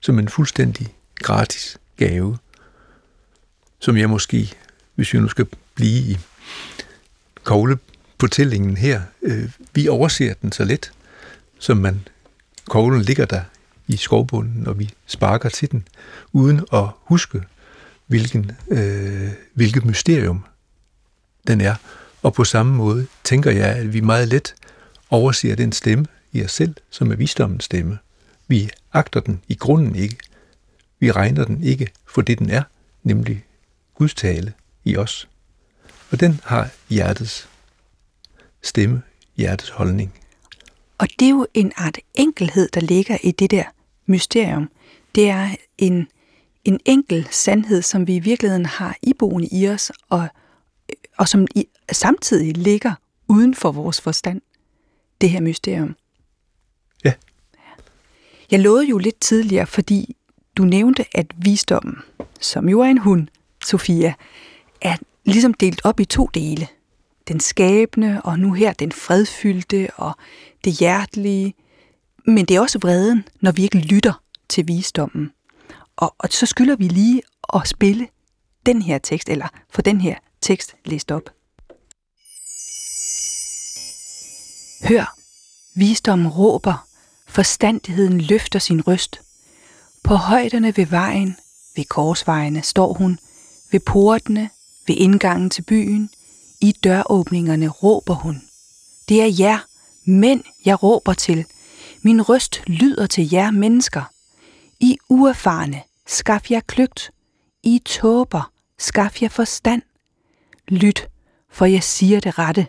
som en fuldstændig gratis gave, som jeg måske, hvis vi nu skal blive i koglefortællingen her, øh, vi overser den så let, som man, koglen ligger der i skovbunden, og vi sparker til den, uden at huske, hvilken, øh, hvilket mysterium den er. Og på samme måde tænker jeg, at vi meget let overser den stemme i os selv, som er visdommens stemme. Vi agter den i grunden ikke. Vi regner den ikke for det, den er, nemlig Guds tale i os. Og den har hjertets stemme, hjertets holdning. Og det er jo en art enkelhed, der ligger i det der mysterium. Det er en, en enkel sandhed, som vi i virkeligheden har iboende i os, og, og som i, samtidig ligger uden for vores forstand. Det her mysterium. Ja. Jeg lovede jo lidt tidligere, fordi du nævnte, at visdommen, som jo er en hund, Sofia, er ligesom delt op i to dele. Den skabende, og nu her den fredfyldte og det hjertelige. Men det er også vreden, når vi ikke lytter til visdommen. Og, og så skylder vi lige at spille den her tekst, eller få den her tekst læst op. Hør, visdommen råber, forstandigheden løfter sin røst. På højderne ved vejen, ved korsvejene står hun, ved portene, ved indgangen til byen, i døråbningerne råber hun. Det er jer, mænd, jeg råber til. Min røst lyder til jer mennesker. I uerfarne, skaf jer kløgt. I tåber, skaf jer forstand. Lyt, for jeg siger det rette.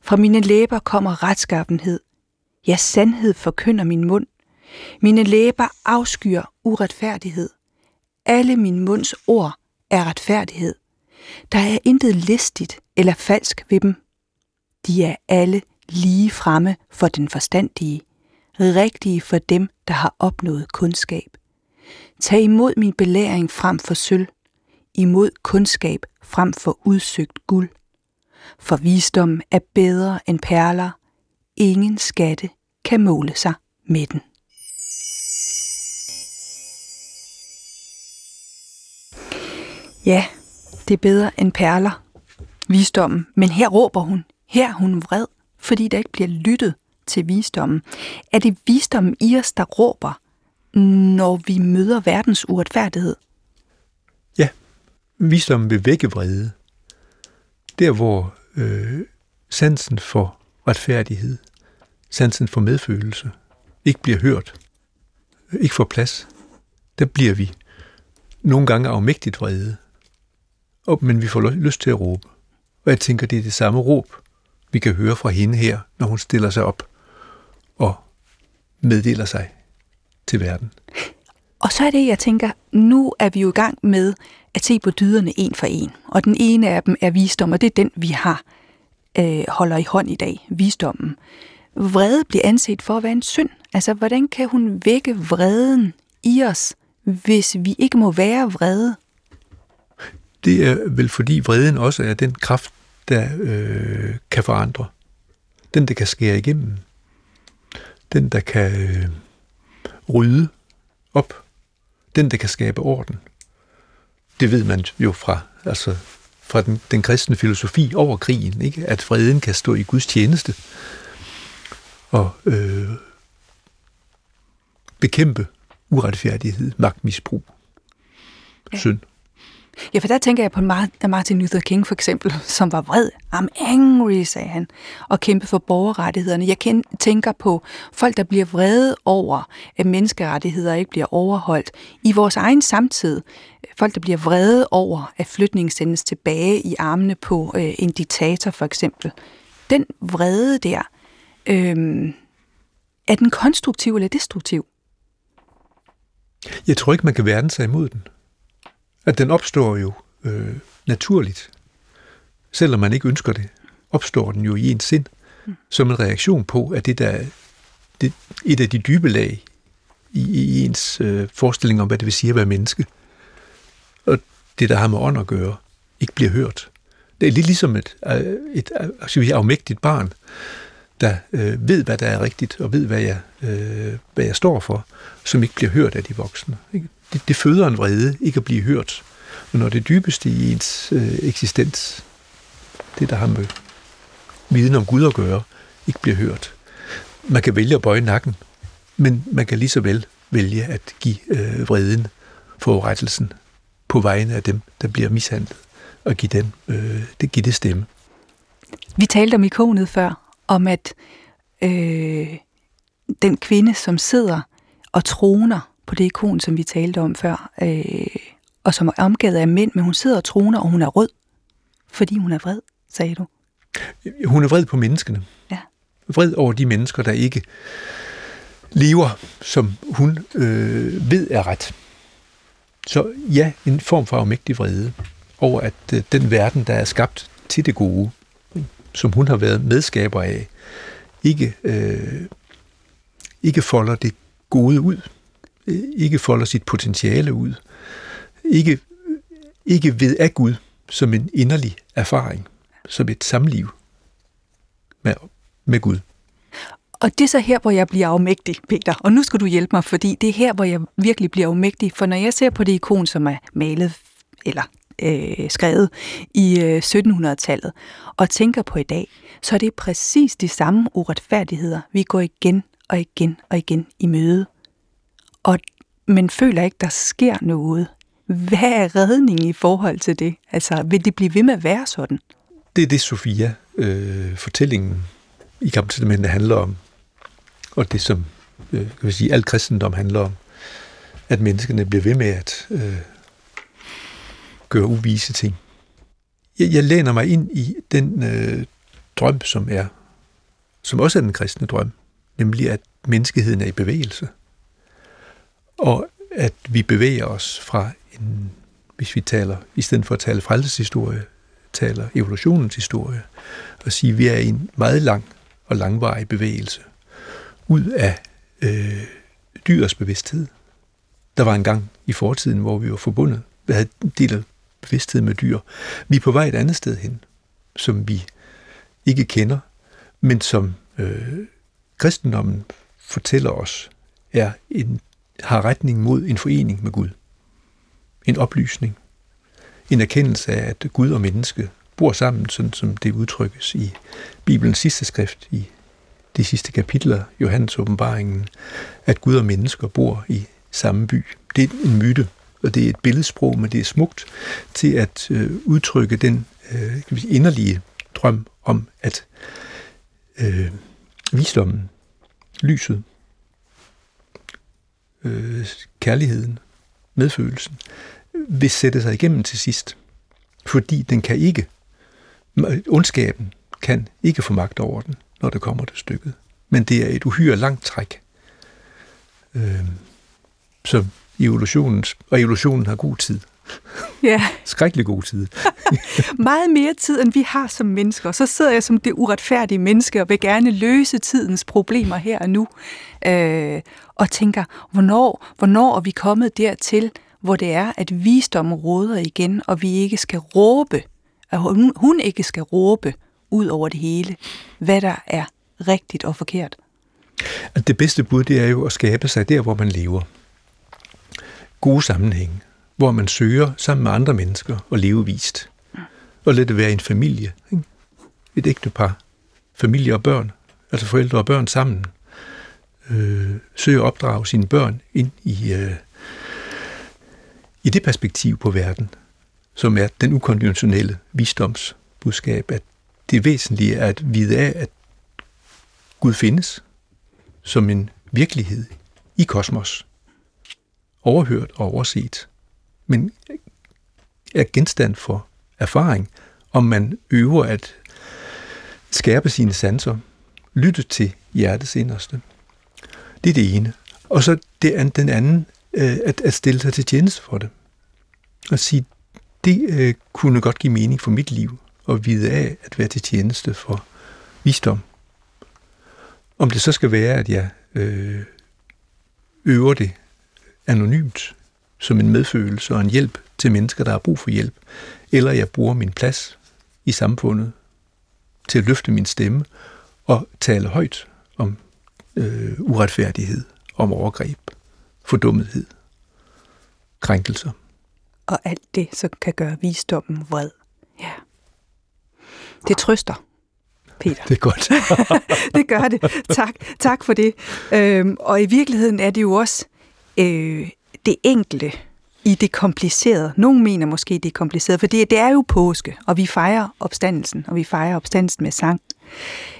Fra mine læber kommer retskaffenhed. Ja, sandhed forkynder min mund. Mine læber afskyer uretfærdighed. Alle min munds ord er retfærdighed. Der er intet listigt eller falsk ved dem. De er alle lige fremme for den forstandige, rigtige for dem, der har opnået kundskab. Tag imod min belæring frem for sølv, imod kundskab frem for udsøgt guld. For visdom er bedre end perler, ingen skatte kan måle sig med den. Ja, det er bedre end perler, visdommen. Men her råber hun. Her er hun vred, fordi der ikke bliver lyttet til visdommen. Er det visdommen i os, der råber, når vi møder verdens uretfærdighed? Ja, visdommen vil vække vrede. Der, hvor øh, sansen for retfærdighed sansen for medfølelse, ikke bliver hørt, ikke får plads, der bliver vi nogle gange afmægtigt vrede. Og, men vi får lyst til at råbe. Og jeg tænker, det er det samme råb, vi kan høre fra hende her, når hun stiller sig op og meddeler sig til verden. Og så er det, jeg tænker, nu er vi jo i gang med at se på dyderne en for en. Og den ene af dem er visdom, og det er den, vi har øh, holder i hånd i dag, visdommen. Vrede bliver anset for at være en synd. Altså, hvordan kan hun vække vreden i os, hvis vi ikke må være vrede? Det er vel fordi vreden også er den kraft, der øh, kan forandre. Den, der kan skære igennem. Den, der kan øh, rydde op. Den, der kan skabe orden. Det ved man jo fra, altså, fra den, den kristne filosofi over krigen, ikke? at freden kan stå i Guds tjeneste og øh, bekæmpe uretfærdighed, magtmisbrug, ja. synd. Ja, for der tænker jeg på Martin Luther King for eksempel, som var vred. I'm angry, sagde han, og kæmpe for borgerrettighederne. Jeg tænker på folk, der bliver vrede over, at menneskerettigheder ikke bliver overholdt. I vores egen samtid, folk, der bliver vrede over, at flytningen sendes tilbage i armene på øh, en diktator for eksempel. Den vrede der, øh, er den konstruktiv eller destruktiv? Jeg tror ikke, man kan verden sig imod den at den opstår jo øh, naturligt. Selvom man ikke ønsker det, opstår den jo i ens sind, mm. som en reaktion på, at det der det, et af de dybe lag i, i ens øh, forestilling om, hvad det vil sige at være menneske. Og det, der har med ånd at gøre, ikke bliver hørt. Det er lidt ligesom et, øh, et, øh, et vi afmægtigt barn, der øh, ved, hvad der er rigtigt, og ved, hvad jeg, øh, hvad jeg står for, som ikke bliver hørt af de voksne. Ikke? Det, det føder en vrede ikke at blive hørt. Men når det dybeste i ens øh, eksistens, det der har med viden om Gud at gøre, ikke bliver hørt. Man kan vælge at bøje nakken, men man kan lige så vel vælge at give øh, vreden, forurettelsen, på vegne af dem, der bliver mishandlet, og give dem øh, det, give det stemme. Vi talte om ikonet før, om at øh, den kvinde, som sidder og troner på det ikon, som vi talte om før, øh, og som er omgivet af mænd, men hun sidder og troner, og hun er rød, fordi hun er vred, sagde du. Hun er vred på menneskene. Ja. Vred over de mennesker, der ikke lever, som hun øh, ved er ret. Så ja, en form for afmægtig vrede over, at øh, den verden, der er skabt til det gode, som hun har været medskaber af, ikke, øh, ikke folder det gode ud ikke folder sit potentiale ud, ikke, ikke ved af Gud som en inderlig erfaring, som et samliv med, med Gud. Og det er så her, hvor jeg bliver afmægtig, Peter. Og nu skal du hjælpe mig, fordi det er her, hvor jeg virkelig bliver afmægtig. For når jeg ser på det ikon, som er malet eller øh, skrevet i øh, 1700-tallet, og tænker på i dag, så er det præcis de samme uretfærdigheder, vi går igen og igen og igen i møde og men føler ikke, der sker noget. Hvad er redningen i forhold til det? Altså, vil det blive ved med at være sådan? Det er det, Sofia, øh, fortællingen i Gamle handler om. Og det, som øh, kan vi sige, alt kristendom handler om. At menneskene bliver ved med at øh, gøre uvise ting. Jeg, jeg læner mig ind i den øh, drøm, som er, som også er den kristne drøm, nemlig at menneskeheden er i bevægelse – og at vi bevæger os fra en, hvis vi taler, i stedet for at tale frelseshistorie, taler evolutionens historie, og sige, at vi er i en meget lang og langvarig bevægelse ud af øh, dyrs bevidsthed. Der var en gang i fortiden, hvor vi var forbundet, vi havde delt bevidsthed med dyr. Vi er på vej et andet sted hen, som vi ikke kender, men som øh, kristendommen fortæller os er en har retning mod en forening med Gud. En oplysning. En erkendelse af, at Gud og menneske bor sammen, sådan som det udtrykkes i Bibelens sidste skrift, i de sidste kapitler, Johannes åbenbaringen, at Gud og mennesker bor i samme by. Det er en myte, og det er et billedsprog, men det er smukt til at øh, udtrykke den øh, inderlige drøm om, at øh, visdommen lyset, øh, kærligheden, medfølelsen, vil sætte sig igennem til sidst. Fordi den kan ikke, ondskaben kan ikke få magt over den, når det kommer til stykket. Men det er et uhyre langt træk. Øh, så evolutionen, og evolutionen har god tid. Ja. Skrækkelig god tid. Meget mere tid, end vi har som mennesker. Så sidder jeg som det uretfærdige menneske og vil gerne løse tidens problemer her og nu. Øh, og tænker, hvornår, hvornår er vi kommet dertil, hvor det er, at visdommen råder igen, og vi ikke skal råbe, at hun, hun ikke skal råbe ud over det hele, hvad der er rigtigt og forkert. Det bedste bud, det er jo at skabe sig der, hvor man lever. Gode sammenhænge, hvor man søger sammen med andre mennesker og leve vist. Og lad det være en familie. Ikke? Et ægtepar. Familie og børn. Altså forældre og børn sammen. Øh, søge at opdrage sine børn ind i, øh, i det perspektiv på verden, som er den ukonventionelle visdomsbudskab, at det væsentlige er at vide af, at Gud findes som en virkelighed i kosmos. Overhørt og overset men er genstand for erfaring, om man øver at skærpe sine sanser, lytte til hjertets inderste. Det er det ene. Og så det den anden, øh, at, at stille sig til tjeneste for det. Og sige, det øh, kunne godt give mening for mit liv, at vide af at være til tjeneste for visdom. Om det så skal være, at jeg øh, øver det anonymt, som en medfølelse og en hjælp til mennesker, der har brug for hjælp, eller jeg bruger min plads i samfundet til at løfte min stemme og tale højt om øh, uretfærdighed, om overgreb, fordummethed, krænkelser. Og alt det, så kan gøre visdommen vred. Ja. Det trøster, Peter. Det er godt. det gør det. Tak, tak for det. Øhm, og i virkeligheden er det jo også øh, det enkle i det komplicerede. Nogle mener måske, det er kompliceret, for det, det er jo påske, og vi fejrer opstandelsen, og vi fejrer opstandelsen med sang.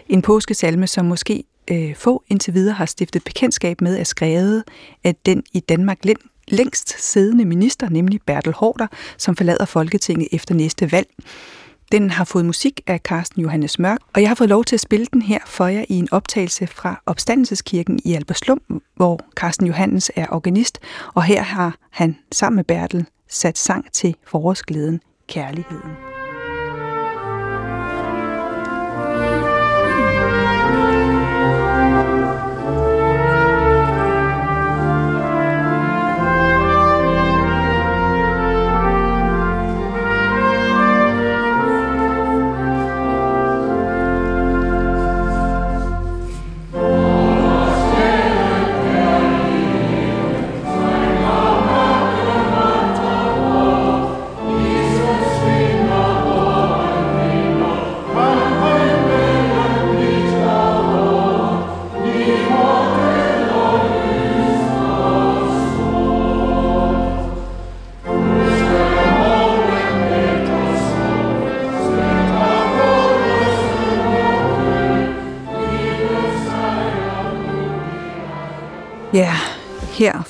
En påskesalme, som måske øh, få indtil videre har stiftet bekendtskab med, er skrevet af den i Danmark længst siddende minister, nemlig Bertel Hårder, som forlader Folketinget efter næste valg. Den har fået musik af Carsten Johannes Mørk, og jeg har fået lov til at spille den her for jer i en optagelse fra Opstandelseskirken i Alberslum, hvor Carsten Johannes er organist, og her har han sammen med Bertel sat sang til forårsglæden Kærligheden.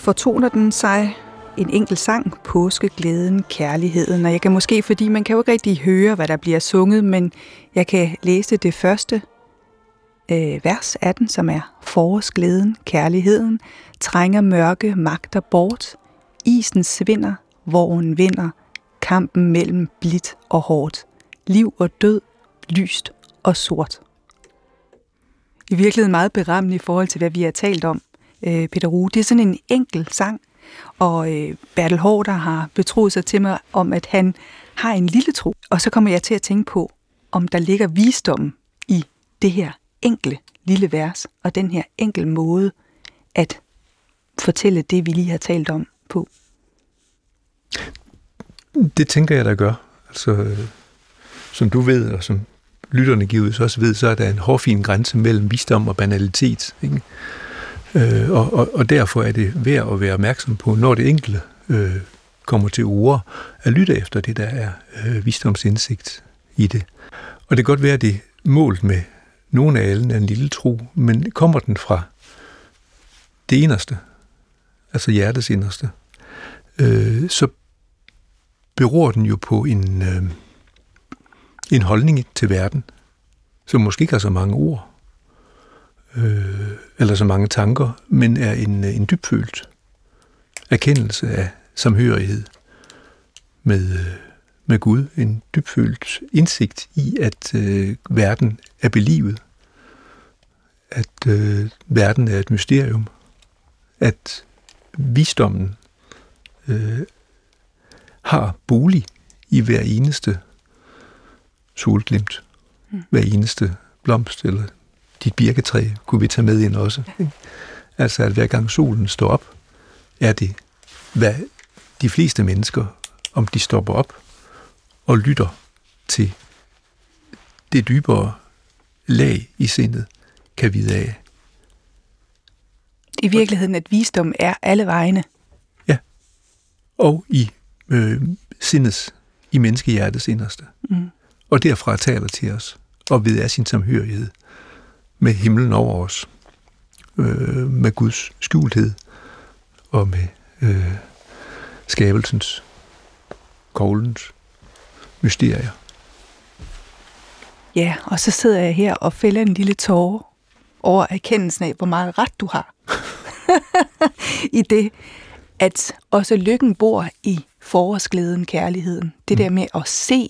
Fortoner den sig en enkelt sang, Påskeglæden, Kærligheden. Og jeg kan måske, fordi man kan jo ikke rigtig høre, hvad der bliver sunget, men jeg kan læse det første øh, vers af den, som er Forårsglæden, Kærligheden, trænger mørke magter bort, isen svinder, våren vinder, kampen mellem blidt og hårdt, liv og død, lyst og sort. I virkeligheden meget berammende i forhold til, hvad vi har talt om øh, Peter Ruge. Det er sådan en enkel sang, og øh, Bertel Hårder har betroet sig til mig om, at han har en lille tro. Og så kommer jeg til at tænke på, om der ligger visdom i det her enkle lille vers, og den her enkel måde at fortælle det, vi lige har talt om på. Det tænker jeg, der gør. Altså, øh, som du ved, og som lytterne givetvis også ved, så er der en hårfin grænse mellem visdom og banalitet. Ikke? Øh, og, og, og derfor er det værd at være opmærksom på, når det enkelte øh, kommer til ord, at lytte efter det, der er øh, visdomsindsigt i det. Og det kan godt være, at det målt med nogle af alene er en lille tro, men kommer den fra det inderste, altså hjertets inderste, øh, så beror den jo på en, øh, en holdning til verden, som måske ikke har så mange ord, øh, eller så mange tanker, men er en, en dybfølt erkendelse af samhørighed med, øh, med Gud, en dybfølt indsigt i, at øh, verden er belivet, at øh, verden er et mysterium, at visdommen øh, har bolig i hver eneste solglimt, mm. hver eneste blomst, eller dit birketræ kunne vi tage med ind også. Ikke? Altså at hver gang solen står op, er det, hvad de fleste mennesker, om de stopper op og lytter til det dybere lag i sindet, kan vide af. I virkeligheden, at visdom er alle vegne. Ja, og i øh, sindets, i menneskehjertets inderste. Mm. Og derfra taler til os, og ved af sin samhørighed med himlen over os, øh, med Guds skjulthed, og med øh, skabelsens, koglens mysterier. Ja, og så sidder jeg her og fælder en lille tåre over erkendelsen af, hvor meget ret du har. I det, at også lykken bor i forårsglæden, kærligheden. Det mm. der med at se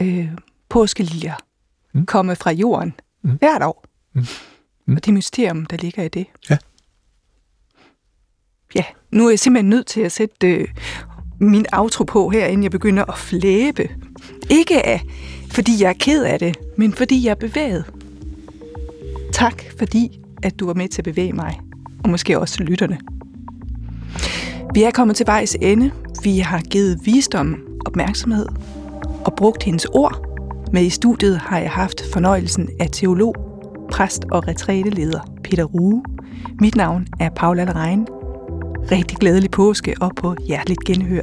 øh, påskeliljer mm. komme fra jorden mm. hvert år. Mm. Mm. Og det mysterium, der ligger i det. Ja. Ja, nu er jeg simpelthen nødt til at sætte øh, min outro på her, inden jeg begynder at flæbe. Ikke af, fordi jeg er ked af det, men fordi jeg er bevæget. Tak, fordi at du var med til at bevæge mig, og måske også lytterne. Vi er kommet til vejs ende. Vi har givet visdom opmærksomhed og brugt hendes ord. Med i studiet har jeg haft fornøjelsen af teolog, præst og retræteleder Peter Rue. Mit navn er Paula Lerein. Rigtig glædelig påske og på hjerteligt genhør.